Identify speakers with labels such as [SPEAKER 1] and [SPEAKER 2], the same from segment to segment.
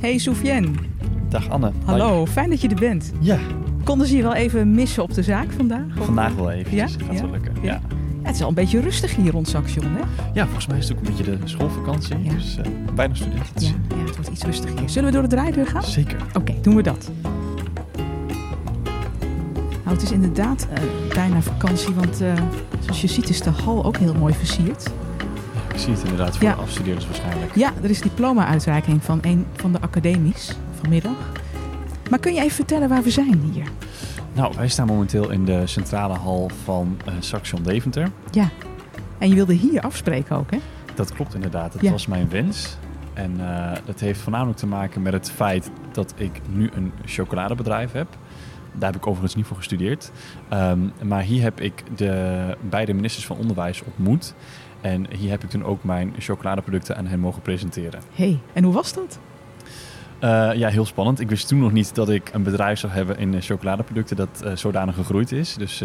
[SPEAKER 1] Hey Soufiane.
[SPEAKER 2] Dag Anne.
[SPEAKER 1] Hallo, fijn dat je er bent.
[SPEAKER 2] Ja.
[SPEAKER 1] Konden ze je wel even missen op de zaak vandaag? Of-
[SPEAKER 2] Vandaag wel even.
[SPEAKER 1] Ja?
[SPEAKER 2] Gaat
[SPEAKER 1] Ja?
[SPEAKER 2] wel lukken.
[SPEAKER 1] Ja? Het is al een beetje rustig hier rond Saxion, hè?
[SPEAKER 2] ja, volgens mij is het ook een beetje de schoolvakantie.
[SPEAKER 1] Ja.
[SPEAKER 2] Dus eh, bijna studenten.
[SPEAKER 1] Ja, ja, het wordt iets rustiger hier. Zullen we door de draaideur gaan?
[SPEAKER 2] Zeker.
[SPEAKER 1] Oké, doen we dat. Nou, het is inderdaad eh, bijna vakantie, want eh, zoals je ziet is de hal ook heel mooi versierd.
[SPEAKER 2] Zie het inderdaad voor
[SPEAKER 1] Ja.
[SPEAKER 2] de afstudeerders waarschijnlijk.
[SPEAKER 1] Ja, er is diploma-uitreiking van een van de academies vanmiddag. Maar kun je even vertellen waar we zijn hier?
[SPEAKER 2] Nou, wij staan momenteel in de centrale hal van eh Saxion Deventer.
[SPEAKER 1] Ja. En je wilde hier afspreken ook, hè?
[SPEAKER 2] Dat klopt inderdaad. Dat
[SPEAKER 1] Ja.
[SPEAKER 2] was mijn wens. En eh, dat heeft voornamelijk te maken met het feit dat ik nu een chocoladebedrijf heb. Daar heb ik overigens niet voor gestudeerd. Ehm, maar hier heb ik de beide ministers van Onderwijs ontmoet. En hier heb ik toen ook mijn chocoladeproducten aan hen mogen presenteren.
[SPEAKER 1] hey, en hoe was dat?
[SPEAKER 2] Eh, ja, heel spannend. Ik wist toen nog niet dat ik een bedrijf zou hebben in eh, chocoladeproducten dat eh, zodanig gegroeid is. Dus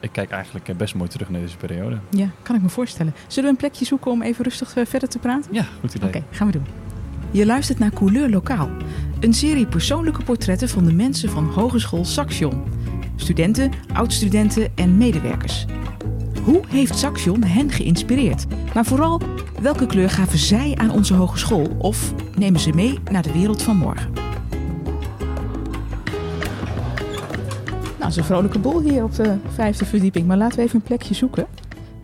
[SPEAKER 2] ik kijk eigenlijk best mooi terug naar deze periode.
[SPEAKER 1] Ja, kan ik me voorstellen. Zullen we een plekje zoeken om even rustig verder te praten?
[SPEAKER 2] Ja, goed idee.
[SPEAKER 1] Oké, gaan we doen. Je luistert naar Couleur Lokaal. Een serie persoonlijke portretten van de mensen van Hogeschool Saxion. Studenten, oud-studenten en medewerkers. Hoe heeft Saxion hen geïnspireerd? Maar vooral, welke kleur gaven zij aan onze hogeschool? Of nemen ze mee naar de wereld van morgen? Nou, het is een vrolijke boel hier op de vijfde verdieping. Maar laten we even een plekje zoeken.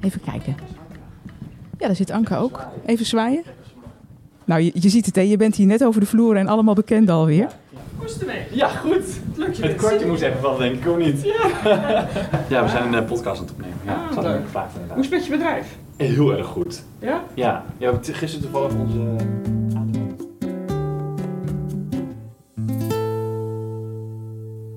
[SPEAKER 1] Even kijken. Ja, daar zit Anke ook. Even zwaaien. Nou, je, je ziet het, hè? je bent hier net over de vloer en allemaal bekend alweer.
[SPEAKER 3] Hoe is het ermee?
[SPEAKER 2] Ja, goed. Het
[SPEAKER 3] te
[SPEAKER 2] kwartje moest even wel denk ik, of niet? Ja. ja, we zijn een podcast aan het opnemen. Ja,
[SPEAKER 3] Ah,
[SPEAKER 2] dat had ik
[SPEAKER 3] leuk.
[SPEAKER 2] ook gevraagd inderdaad.
[SPEAKER 3] Hoe is het met je bedrijf?
[SPEAKER 2] Heel erg goed.
[SPEAKER 3] Ja?
[SPEAKER 2] Ja, ja we hebben gisteren toevallig onze...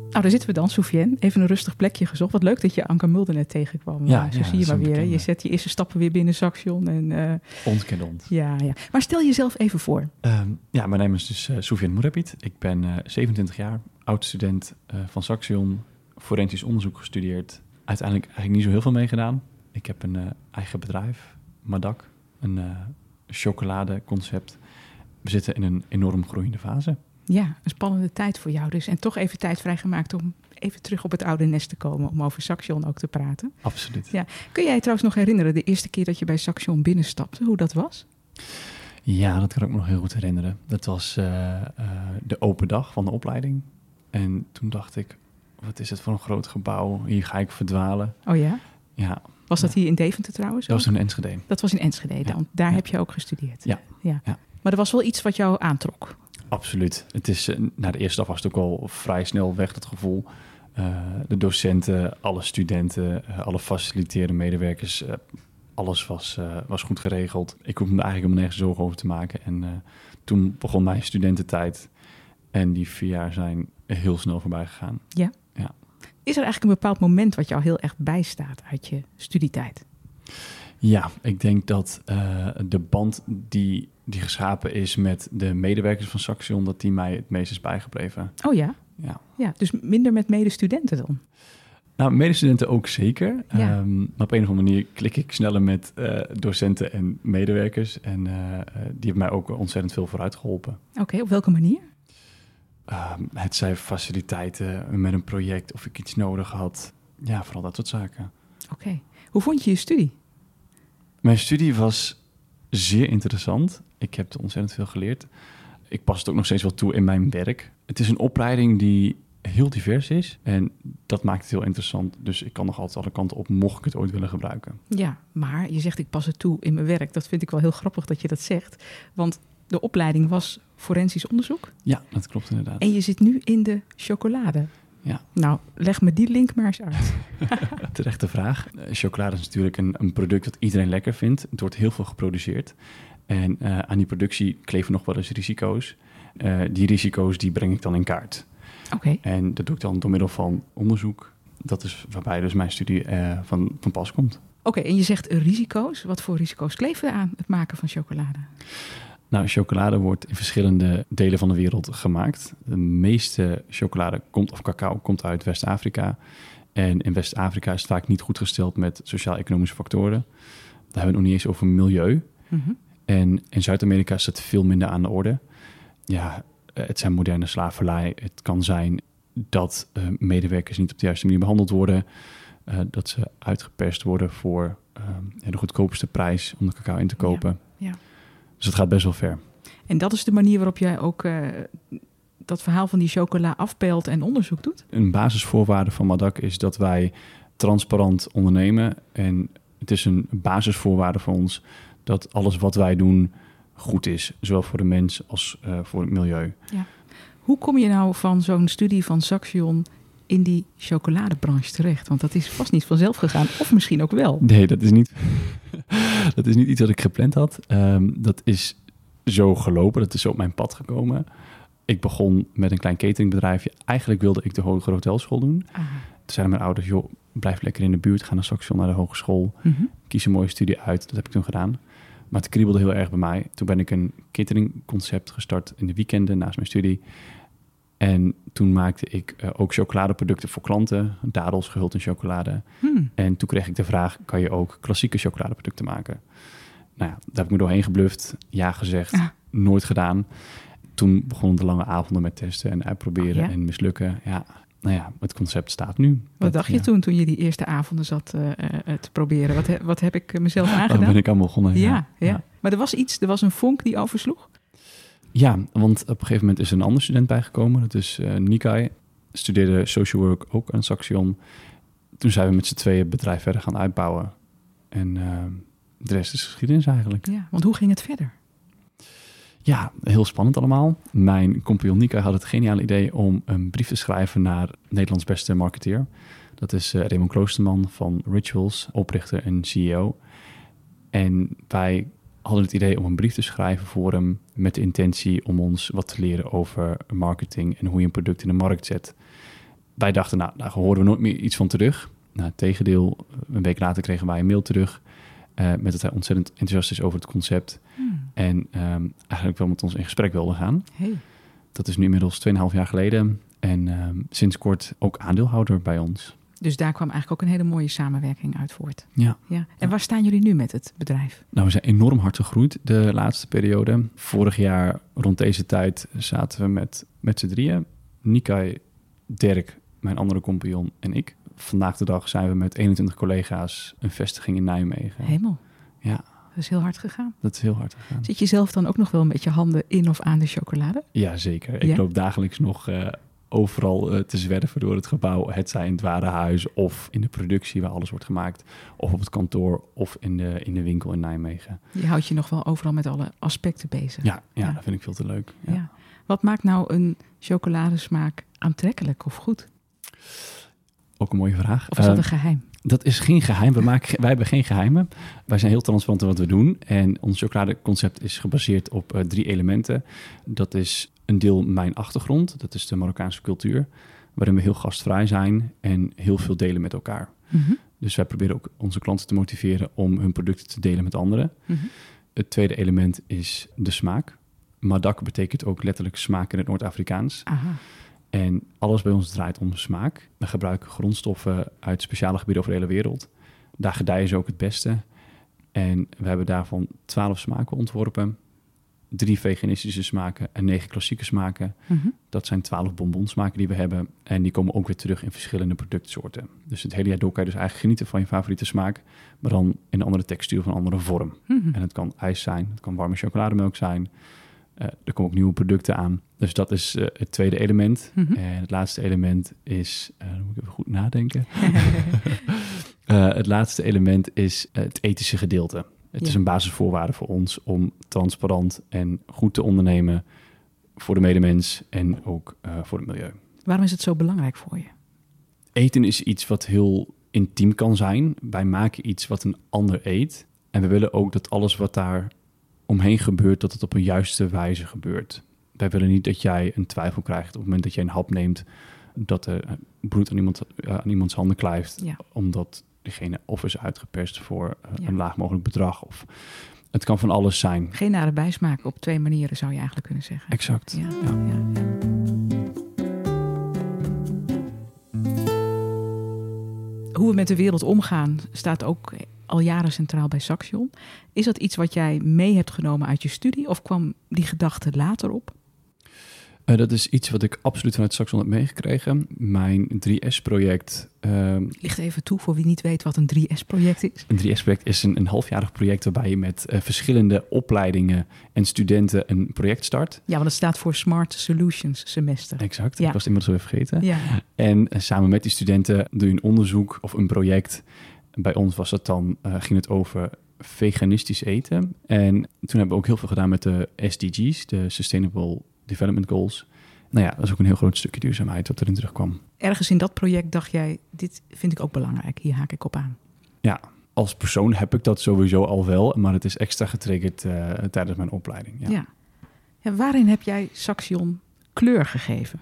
[SPEAKER 1] Nou, daar zitten we dan, Soufiane. Even een rustig plekje gezocht. Wat leuk dat je Anke Mulder net tegenkwam.
[SPEAKER 2] Ja,
[SPEAKER 1] Eh, zo
[SPEAKER 2] ja,
[SPEAKER 1] zie je maar weer. hè. Je zet die eerste stappen weer binnen Saxion. En, eh,
[SPEAKER 2] Ontkendend.
[SPEAKER 1] ja, ja. Maar stel jezelf even voor.
[SPEAKER 2] Ehm, ja, mijn naam is dus uh, Soufiane Moerabiet. Ik ben eh, 27 jaar, oud-student eh, van Saxion, forensisch onderzoek gestudeerd. Uiteindelijk eigenlijk niet zo heel veel meegedaan. Ik heb een eh, eigen bedrijf, Madak, een eh, chocoladeconcept. We zitten in een enorm groeiende fase.
[SPEAKER 1] Ja, een spannende tijd voor jou dus. En toch even tijd vrijgemaakt om even terug op het oude nest te komen. Om over Saxion ook te praten.
[SPEAKER 2] Absoluut.
[SPEAKER 1] Ja. Kun jij je trouwens nog herinneren de eerste keer dat je bij Saxion binnenstapte? Hoe dat was?
[SPEAKER 2] Ja, dat kan ik me nog heel goed herinneren. Dat was eh, de open dag van de opleiding. En toen dacht ik, wat is het voor een groot gebouw? Hier ga ik verdwalen.
[SPEAKER 1] Oh ja?
[SPEAKER 2] Ja,
[SPEAKER 1] Was dat hier in Deventer trouwens?
[SPEAKER 2] dat was toen Enschede.
[SPEAKER 1] Dat was in Enschede.
[SPEAKER 2] Ja.
[SPEAKER 1] Dan. Daar
[SPEAKER 2] Ja.
[SPEAKER 1] heb je ook gestudeerd.
[SPEAKER 2] Ja.
[SPEAKER 1] ja.
[SPEAKER 2] Ja.
[SPEAKER 1] Maar er was wel iets wat jou aantrok.
[SPEAKER 2] Absoluut. Het is, eh, na de eerste dag was het ook al vrij snel weg, dat gevoel. Eh, de docenten, alle studenten, eh, alle faciliterende medewerkers, alles was, was goed geregeld. Ik hoefde me eigenlijk helemaal nergens zorgen over te maken. En toen begon mijn studententijd. En die vier jaar zijn heel snel voorbij gegaan.
[SPEAKER 1] Is er eigenlijk een bepaald moment wat jou heel erg bijstaat uit je studietijd?
[SPEAKER 2] Ja, ik denk dat eh, de band die, die geschapen is met de medewerkers van Saxion, dat die mij het meest is bijgebleven.
[SPEAKER 1] Oh ja?
[SPEAKER 2] Ja.
[SPEAKER 1] Ja, dus minder met medestudenten dan?
[SPEAKER 2] Nou, medestudenten ook zeker.
[SPEAKER 1] Ja.
[SPEAKER 2] Ehm, maar op een of andere manier klik ik sneller met eh, docenten en medewerkers. En eh, die hebben mij ook ontzettend veel vooruit geholpen.
[SPEAKER 1] Oké, op welke manier?
[SPEAKER 2] Ehm, het zijn faciliteiten met een project of ik iets nodig had. Ja, vooral dat soort zaken.
[SPEAKER 1] Oké. Hoe vond je je studie?
[SPEAKER 2] Mijn studie was zeer interessant. Ik heb er ontzettend veel geleerd. Ik pas het ook nog steeds wel toe in mijn werk. Het is een opleiding die heel divers is. En dat maakt het heel interessant. Dus ik kan nog altijd alle kanten op, mocht ik het ooit willen gebruiken.
[SPEAKER 1] Ja, maar je zegt ik pas het toe in mijn werk. Dat vind ik wel heel grappig dat je dat zegt. Want de opleiding was forensisch onderzoek.
[SPEAKER 2] Ja, dat klopt inderdaad.
[SPEAKER 1] En je zit nu in de chocolade.
[SPEAKER 2] Ja.
[SPEAKER 1] Nou, leg me die link maar eens uit.
[SPEAKER 2] Terechte vraag. Eh, chocolade is natuurlijk een, een product dat iedereen lekker vindt. Het wordt heel veel geproduceerd. En eh, aan die productie kleven nog wel eens risico's. Eh, die risico's die breng ik dan in kaart.
[SPEAKER 1] Oké.
[SPEAKER 2] En dat doe ik dan door middel van onderzoek. Dat is waarbij dus mijn studie eh, van, van pas komt.
[SPEAKER 1] Oké, en je zegt risico's. Wat voor risico's kleven er aan het maken van chocolade?
[SPEAKER 2] Nou, chocolade wordt in verschillende delen van de wereld gemaakt. De meeste chocolade komt, of cacao komt uit West-Afrika. En in West-Afrika is het vaak niet goed gesteld met sociaal-economische factoren. Daar hebben we het nog niet eens over milieu.
[SPEAKER 1] Mhm.
[SPEAKER 2] En in Zuid-Amerika is het veel minder aan de orde. Ja, eh, het zijn moderne slavernij. Het kan zijn dat uh, medewerkers niet op de juiste manier behandeld worden. Uh, dat ze uitgeperst worden voor uh, de goedkoopste prijs om de cacao in te kopen.
[SPEAKER 1] Ja, ja.
[SPEAKER 2] Dus het gaat best wel ver.
[SPEAKER 1] En dat is de manier waarop jij ook uh, dat verhaal van die chocola afpelt en onderzoek doet?
[SPEAKER 2] Een basisvoorwaarde van Madak is dat wij transparant ondernemen. En het is een basisvoorwaarde voor ons dat alles wat wij doen goed is. Zowel voor de mens als uh, voor het milieu.
[SPEAKER 1] Ja. Hoe kom je nou van zo'n studie van Saxion in die chocoladebranche terecht? Want dat is vast niet vanzelf gegaan, of misschien ook wel.
[SPEAKER 2] Nee, dat is niet, dat is niet iets wat ik gepland had. Um, dat is zo gelopen, dat is zo op mijn pad gekomen. Ik begon met een klein cateringbedrijfje. Eigenlijk wilde ik de hogere hotelschool doen.
[SPEAKER 1] Aha.
[SPEAKER 2] Toen zeiden mijn ouders, joh, blijf lekker in de buurt. Ga naar Saxion, naar de hogeschool.
[SPEAKER 1] Mm -hmm.
[SPEAKER 2] Kies een mooie studie uit. Dat heb ik toen gedaan. Maar het kriebelde heel erg bij mij. Toen ben ik een cateringconcept gestart in de weekenden naast mijn studie. En toen maakte ik uh, ook chocoladeproducten voor klanten. Dadels gehuld in chocolade.
[SPEAKER 1] Hmm.
[SPEAKER 2] En toen kreeg ik de vraag, kan je ook klassieke chocoladeproducten maken? Nou ja, daar heb ik me doorheen gebluft. Ja gezegd,
[SPEAKER 1] Ah.
[SPEAKER 2] nooit gedaan. Toen begonnen de lange avonden met testen en uitproberen
[SPEAKER 1] Oh, ja?
[SPEAKER 2] en mislukken. Ja, nou ja, het concept staat nu.
[SPEAKER 1] Wat
[SPEAKER 2] Dat-
[SPEAKER 1] dacht je
[SPEAKER 2] ja.
[SPEAKER 1] toen, toen je die eerste avonden zat uh, uh, te proberen? Wat, he, wat heb ik mezelf
[SPEAKER 2] Oh,
[SPEAKER 1] aangedaan?
[SPEAKER 2] ben ik aan begonnen.
[SPEAKER 1] ja, ja,
[SPEAKER 2] ja.
[SPEAKER 1] Maar er was iets, er was een vonk die oversloeg.
[SPEAKER 2] Ja, want op een gegeven moment is er een ander student bijgekomen. Dat is uh, Nikai. Studeerde social work ook aan Saxion. Toen zijn we met z'n tweeën het bedrijf verder gaan uitbouwen. En uh, de rest is geschiedenis eigenlijk.
[SPEAKER 1] Ja, want hoe ging het verder?
[SPEAKER 2] Ja, heel spannend allemaal. Mijn compagnon Nikai had het geniale idee om een brief te schrijven naar Nederlands beste marketeer. Dat is uh, Raymond Kloosterman van Rituals, oprichter en CEO. En wij hadden het idee om een brief te schrijven voor hem met de intentie om ons wat te leren over marketing en hoe je een product in de markt zet. Wij dachten, nou, daar horen we nooit meer iets van terug. Nou, tegendeel, een week later kregen wij een mail terug uh, met dat hij ontzettend enthousiast is over het concept.
[SPEAKER 1] Hmm.
[SPEAKER 2] En um, eigenlijk wel met ons in gesprek wilde gaan.
[SPEAKER 1] Hey.
[SPEAKER 2] Dat is nu inmiddels 2,5 jaar geleden. En um, sinds kort ook aandeelhouder bij ons.
[SPEAKER 1] Dus daar kwam eigenlijk ook een hele mooie samenwerking uit voort.
[SPEAKER 2] Ja.
[SPEAKER 1] ja. En ja. waar staan jullie nu met het bedrijf?
[SPEAKER 2] Nou, we zijn enorm hard gegroeid de laatste periode. Vorig jaar rond deze tijd zaten we met, met z'n drieën. Nikai, Dirk, mijn andere compagnon en ik. Vandaag de dag zijn we met 21 collega's een vestiging in Nijmegen.
[SPEAKER 1] Hemel.
[SPEAKER 2] Ja.
[SPEAKER 1] Dat is heel hard gegaan.
[SPEAKER 2] Dat is heel hard gegaan.
[SPEAKER 1] Zit je zelf dan ook nog wel met je handen in of aan de chocolade?
[SPEAKER 2] Ja, zeker. Ik
[SPEAKER 1] Ja?
[SPEAKER 2] loop dagelijks nog uh, overal uh, te zwerven door het gebouw. Het zij in het warenhuis of in de productie waar alles wordt gemaakt. Of op het kantoor of in de, in de winkel in Nijmegen.
[SPEAKER 1] Je houdt je nog wel overal met alle aspecten bezig.
[SPEAKER 2] Ja, ja,
[SPEAKER 1] Ja.
[SPEAKER 2] dat vind ik veel te leuk.
[SPEAKER 1] Ja.
[SPEAKER 2] Ja.
[SPEAKER 1] Wat maakt nou een chocoladesmaak aantrekkelijk of goed?
[SPEAKER 2] Ook een mooie vraag.
[SPEAKER 1] Of is dat
[SPEAKER 2] Uh,
[SPEAKER 1] een geheim?
[SPEAKER 2] Dat is geen geheim. We maken, wij hebben geen geheimen. Wij zijn heel transparant in wat we doen. En ons chocoladeconcept is gebaseerd op uh, drie elementen. Dat is een deel mijn achtergrond. Dat is de Marokkaanse cultuur. Waarin we heel gastvrij zijn en heel veel delen met elkaar.
[SPEAKER 1] Mhm.
[SPEAKER 2] Dus wij proberen ook onze klanten te motiveren om hun producten te delen met anderen.
[SPEAKER 1] Mhm.
[SPEAKER 2] Het tweede element is de smaak. Madak betekent ook letterlijk smaak in het Noord-Afrikaans. En alles bij ons draait om smaak. We gebruiken grondstoffen uit speciale gebieden over de hele wereld. Daar gedijen ze ook het beste. En we hebben daarvan twaalf smaken ontworpen. Drie veganistische smaken en negen klassieke smaken.
[SPEAKER 1] Mhm.
[SPEAKER 2] Dat zijn twaalf bonbonsmaken die we hebben. En die komen ook weer terug in verschillende productsoorten. Dus het hele jaar door kan je dus eigenlijk genieten van je favoriete smaak. Maar dan in een andere textuur of een andere vorm.
[SPEAKER 1] Mhm.
[SPEAKER 2] En het kan ijs zijn, het kan warme chocolademelk zijn. Uh, er komen ook nieuwe producten aan. Dus dat is uh, het tweede element.
[SPEAKER 1] Mhm.
[SPEAKER 2] En het laatste element is, uh, dan moet ik even goed nadenken. Het laatste element is het ethische gedeelte. Het
[SPEAKER 1] Ja.
[SPEAKER 2] is een basisvoorwaarde voor ons om transparant en goed te ondernemen voor de medemens en ook voor het milieu.
[SPEAKER 1] Waarom is het zo belangrijk voor je?
[SPEAKER 2] Eten is iets wat heel intiem kan zijn. Wij maken iets wat een ander eet. En we willen ook dat alles wat daar omheen gebeurt, dat het op een juiste wijze gebeurt. Wij willen niet dat jij een twijfel krijgt op het moment dat jij een hap neemt, dat er bloed aan, iemand, uh, aan iemands handen klijft,
[SPEAKER 1] Ja.
[SPEAKER 2] omdat diegene of is uitgeperst voor uh,
[SPEAKER 1] Ja.
[SPEAKER 2] een laag mogelijk bedrag. Of het kan van alles zijn.
[SPEAKER 1] Geen nare bijsmaak op twee manieren zou je eigenlijk kunnen zeggen.
[SPEAKER 2] Exact.
[SPEAKER 1] Ja.
[SPEAKER 2] ja,
[SPEAKER 1] ja. Hoe we met de wereld omgaan staat ook al jaren centraal bij Saxion. Is dat iets wat jij mee hebt genomen uit je studie of kwam die gedachte later op?
[SPEAKER 2] Uh, dat is iets wat ik absoluut vanuit Saxon heb meegekregen. Mijn 3S-project. Uh,
[SPEAKER 1] Licht even toe voor wie niet weet wat een 3S-project is.
[SPEAKER 2] Een 3S-project is een, een halfjarig project waarbij je met uh, verschillende opleidingen en studenten een project start.
[SPEAKER 1] Ja, want het staat voor Smart Solutions Semester.
[SPEAKER 2] Exact, ja. ik was het inmiddels even vergeten.
[SPEAKER 1] Ja.
[SPEAKER 2] En uh, samen met die studenten doe je een onderzoek of een project. Bij ons was dat dan, ging het over veganistisch eten. En toen hebben we ook heel veel gedaan met de SDG's, de Sustainable Development Goals. Nou ja, dat is ook een heel groot stukje duurzaamheid wat erin terugkwam.
[SPEAKER 1] Ergens in dat project dacht jij, dit vind ik ook belangrijk, hier haak ik op aan.
[SPEAKER 2] Ja, als persoon heb ik dat sowieso al wel, maar het is extra getriggerd uh, tijdens mijn opleiding. Ja.
[SPEAKER 1] ja. ja. waarin heb jij Saxion kleur gegeven?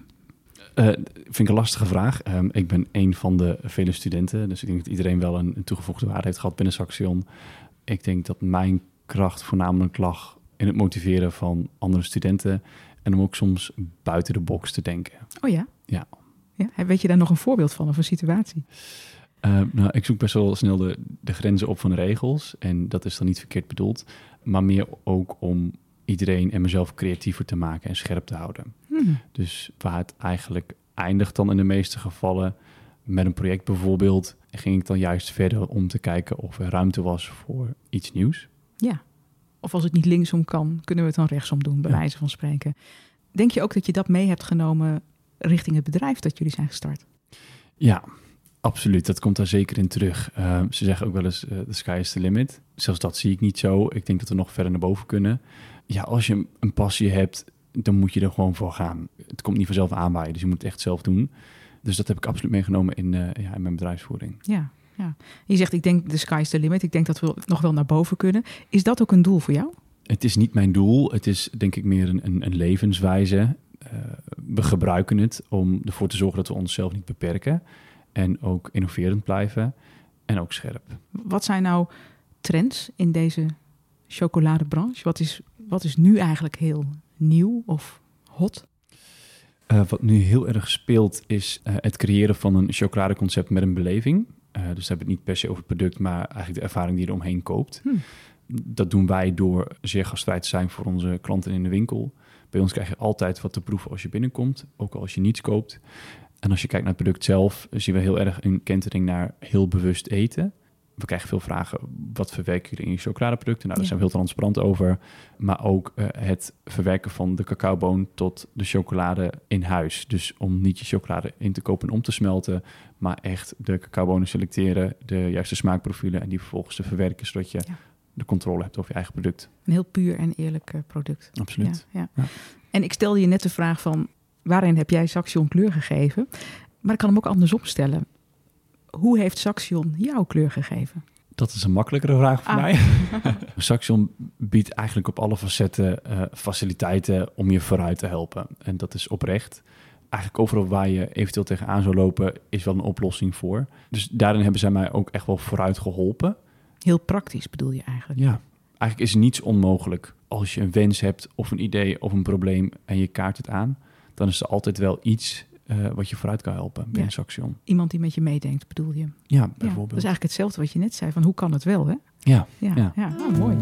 [SPEAKER 2] Uh, vind ik een lastige vraag. Um, ik ben een van de vele studenten, dus ik denk dat iedereen wel een, een toegevoegde waarde heeft gehad binnen Saxion. Ik denk dat mijn kracht voornamelijk lag in het motiveren van andere studenten en om ook soms buiten de box te denken.
[SPEAKER 1] Oh ja?
[SPEAKER 2] Ja.
[SPEAKER 1] ja. Weet je daar nog een voorbeeld van of een situatie?
[SPEAKER 2] Uh, nou, ik zoek best wel snel de, de grenzen op van de regels. En dat is dan niet verkeerd bedoeld. Maar meer ook om iedereen en mezelf creatiever te maken en scherp te houden.
[SPEAKER 1] Hmm.
[SPEAKER 2] Dus waar het eigenlijk eindigt dan in de meeste gevallen met een project bijvoorbeeld, ging ik dan juist verder om te kijken of er ruimte was voor iets nieuws.
[SPEAKER 1] Ja. Of als het niet linksom kan, kunnen we het dan rechtsom doen, bij wijze van spreken. Denk je ook dat je dat mee hebt genomen richting het bedrijf dat jullie zijn gestart?
[SPEAKER 2] Ja, absoluut. Dat komt daar zeker in terug. Uh, ze zeggen ook wel eens, de uh, sky is the limit. Zelfs dat zie ik niet zo. Ik denk dat we nog verder naar boven kunnen. Ja, als je een passie hebt, dan moet je er gewoon voor gaan. Het komt niet vanzelf aanwaaien, dus je moet het echt zelf doen. Dus dat heb ik absoluut meegenomen in, uh, ja, in mijn bedrijfsvoering.
[SPEAKER 1] Ja, ja. Je zegt, ik denk de sky is the limit. Ik denk dat we nog wel naar boven kunnen. Is dat ook een doel voor jou?
[SPEAKER 2] Het is niet mijn doel. Het is denk ik meer een, een, een levenswijze. Uh, we gebruiken het om ervoor te zorgen dat we onszelf niet beperken. En ook innoverend blijven. En ook scherp.
[SPEAKER 1] Wat zijn nou trends in deze chocoladebranche? Wat is, wat is nu eigenlijk heel nieuw of hot?
[SPEAKER 2] Uh, wat nu heel erg speelt is uh, het creëren van een chocoladeconcept met een beleving. Uh, dus we hebben het niet per se over het product, maar eigenlijk de ervaring die je eromheen koopt.
[SPEAKER 1] Hmm.
[SPEAKER 2] Dat doen wij door zeer gastvrij te zijn voor onze klanten in de winkel. Bij ons krijg je altijd wat te proeven als je binnenkomt, ook als je niets koopt. En als je kijkt naar het product zelf, zien we heel erg een kentering naar heel bewust eten. We krijgen veel vragen, wat verwerken jullie in je chocoladeproducten? Nou, daar
[SPEAKER 1] Ja.
[SPEAKER 2] zijn we heel transparant over. Maar ook eh, het verwerken van de cacaoboon tot de chocolade in huis. Dus om niet je chocolade in te kopen en om te smelten, maar echt de cacaobonen selecteren, de juiste smaakprofielen en die vervolgens te verwerken, zodat je
[SPEAKER 1] Ja.
[SPEAKER 2] de controle hebt over je eigen product.
[SPEAKER 1] Een heel puur en eerlijk eh, product.
[SPEAKER 2] Absoluut.
[SPEAKER 1] Ja. En ik stelde je net de vraag van waarin heb jij Saxion kleur gegeven? Maar ik kan hem ook andersom stellen. Hoe heeft Saxion jouw kleur gegeven?
[SPEAKER 2] Dat is een makkelijkere vraag voor
[SPEAKER 1] Ah.
[SPEAKER 2] mij. Saxion biedt eigenlijk op alle facetten eh, faciliteiten om je vooruit te helpen. En dat is oprecht. Eigenlijk overal waar je eventueel tegenaan zou lopen, is wel een oplossing voor. Dus daarin hebben zij mij ook echt wel vooruit geholpen.
[SPEAKER 1] Heel praktisch bedoel je eigenlijk.
[SPEAKER 2] Ja, eigenlijk is niets onmogelijk. Als je een wens hebt of een idee of een probleem en je kaart het aan, dan is er altijd wel iets eh, wat je vooruit kan helpen binnen
[SPEAKER 1] Ja.
[SPEAKER 2] Saxion.
[SPEAKER 1] Iemand die met je meedenkt, bedoel je.
[SPEAKER 2] Ja,
[SPEAKER 1] Ja, dat
[SPEAKER 2] bijvoorbeeld.
[SPEAKER 1] is eigenlijk hetzelfde wat je net zei, van hoe kan het wel, hè?
[SPEAKER 2] Ja,
[SPEAKER 1] Ja, ja.
[SPEAKER 2] Ja.
[SPEAKER 1] Oh, mooi.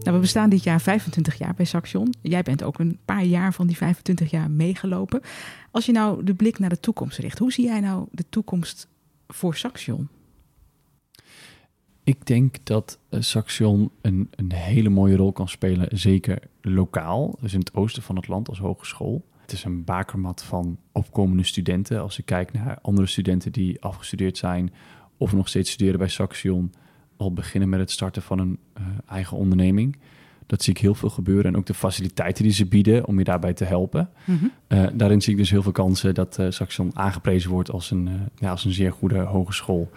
[SPEAKER 1] Nou, we bestaan dit jaar 25 jaar bij Saxion. Jij bent ook een paar jaar van die 25 jaar meegelopen. Als je nou de blik naar de toekomst richt, hoe zie jij nou de toekomst voor Saxion?
[SPEAKER 2] Ik denk dat eh, Saxion een, een hele mooie rol kan spelen, zeker lokaal, dus in het oosten van het land als hogeschool. Het is een bakermat van opkomende studenten. Als ik kijk naar andere studenten die afgestudeerd zijn of nog steeds studeren bij Saxion, al beginnen met het starten van een eh, eigen onderneming. Dat zie ik heel veel gebeuren en ook de faciliteiten die ze bieden om je daarbij te helpen. Eh, daarin zie ik dus heel veel kansen dat Saxion aangeprezen wordt als een, ja, als een zeer goede hogeschool.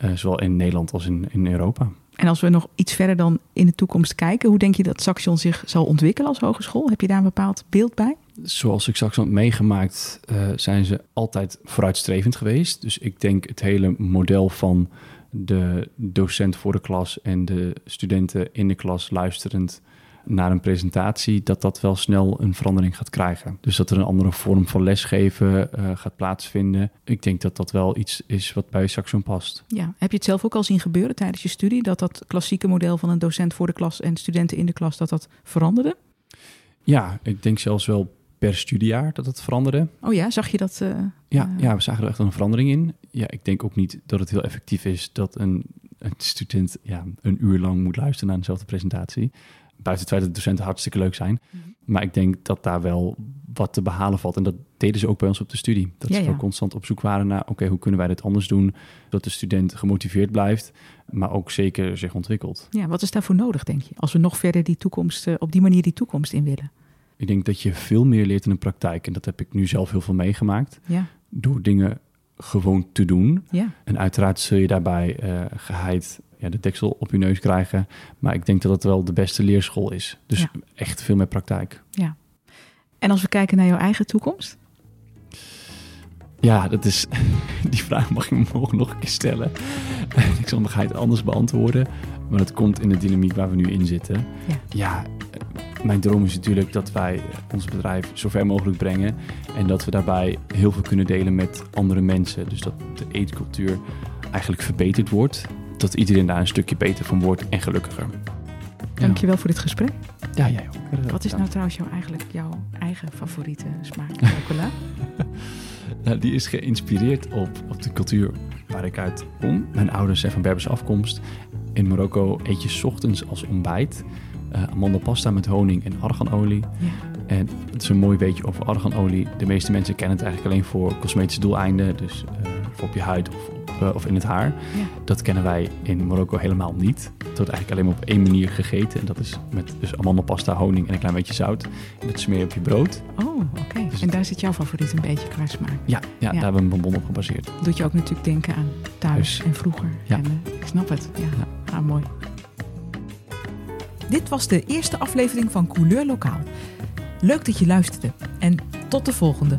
[SPEAKER 2] Eh, zowel in Nederland als in, in Europa.
[SPEAKER 1] En als we nog iets verder dan in de toekomst kijken, hoe denk je dat Saxion zich zal ontwikkelen als hogeschool? Heb je daar een bepaald beeld bij?
[SPEAKER 2] Zoals ik Saxion heb meegemaakt, eh, zijn ze altijd vooruitstrevend geweest. Dus ik denk het hele model van de docent voor de klas en de studenten in de klas luisterend naar een presentatie, dat dat wel snel een verandering gaat krijgen. Dus dat er een andere vorm van lesgeven uh, gaat plaatsvinden. Ik denk dat dat wel iets is wat bij Saxon past.
[SPEAKER 1] Ja, heb je het zelf ook al zien gebeuren tijdens je studie? Dat dat klassieke model van een docent voor de klas en studenten in de klas, dat dat veranderde?
[SPEAKER 2] Ja, ik denk zelfs wel per studiejaar dat het veranderde.
[SPEAKER 1] Oh ja, zag je dat? Uh,
[SPEAKER 2] ja, uh... ja, we zagen er echt een verandering in. Ja, ik denk ook niet dat het heel effectief is dat een, een student ja, een uur lang moet luisteren naar dezelfde presentatie. Buiten het feit dat de docenten hartstikke leuk zijn. Mhm. Maar ik denk dat daar wel wat te behalen valt. En dat deden ze ook bij ons op de studie. Dat ze ja. constant op zoek waren naar, oké, hoe kunnen wij dit anders doen? Dat de student gemotiveerd blijft, maar ook zeker zich ontwikkelt.
[SPEAKER 1] Ja, wat is daarvoor nodig, denk je? Als we nog verder die toekomst, uh, op die manier die toekomst in willen?
[SPEAKER 2] Ik denk dat je veel meer leert in de praktijk. En dat heb ik nu zelf heel veel meegemaakt. Ja. Door dingen gewoon te doen. Ja. En uiteraard zul je daarbij uh, geheid ja, de deksel op je neus krijgen. Maar ik denk dat het wel de beste leerschool is. Dus echt veel meer praktijk.
[SPEAKER 1] Ja. En als we kijken naar jouw eigen toekomst?
[SPEAKER 2] Ja, dat is, die vraag mag je me morgen nog een keer stellen. ik zal hem geheid anders beantwoorden. Maar dat komt in de dynamiek waar we nu in zitten. Ja. ja, mijn droom is natuurlijk dat wij ons bedrijf zo ver mogelijk brengen. En dat we daarbij heel veel kunnen delen met andere mensen. Dus dat de eetcultuur eigenlijk verbeterd wordt. Dat iedereen daar een stukje beter van wordt en gelukkiger.
[SPEAKER 1] Dankjewel ja. voor dit gesprek.
[SPEAKER 2] Ja, jij ook.
[SPEAKER 1] Wat is nou trouwens jouw, eigenlijk jouw eigen favoriete smaak chocola?
[SPEAKER 2] nou, die is geïnspireerd op, op de cultuur waar ik uit kom. Mijn ouders zijn van Berberse afkomst. In Marokko eet je ochtends als ontbijt uh, amandelpasta met honing en arganolie. Ja. En het is een mooi weetje over arganolie. De meeste mensen kennen het eigenlijk alleen voor cosmetische doeleinden. Dus uh, voor op je huid of, uh, of in het haar. Ja. Dat kennen wij in Marokko helemaal niet. Het wordt eigenlijk alleen maar op één manier gegeten. En dat is met dus amandelpasta, honing en een klein beetje zout. En dat smeer je op je brood.
[SPEAKER 1] Oh, oké. Dus en daar zit jouw favoriet een beetje qua smaak?
[SPEAKER 2] Ja, ja, daar hebben we een bonbon op gebaseerd.
[SPEAKER 1] Doet je ook natuurlijk denken aan thuis en vroeger. Ja. En, ik snap het. Ja, ja. Ah, mooi. Dit was de eerste aflevering van Couleur Lokaal. Leuk dat je luisterde en tot de volgende.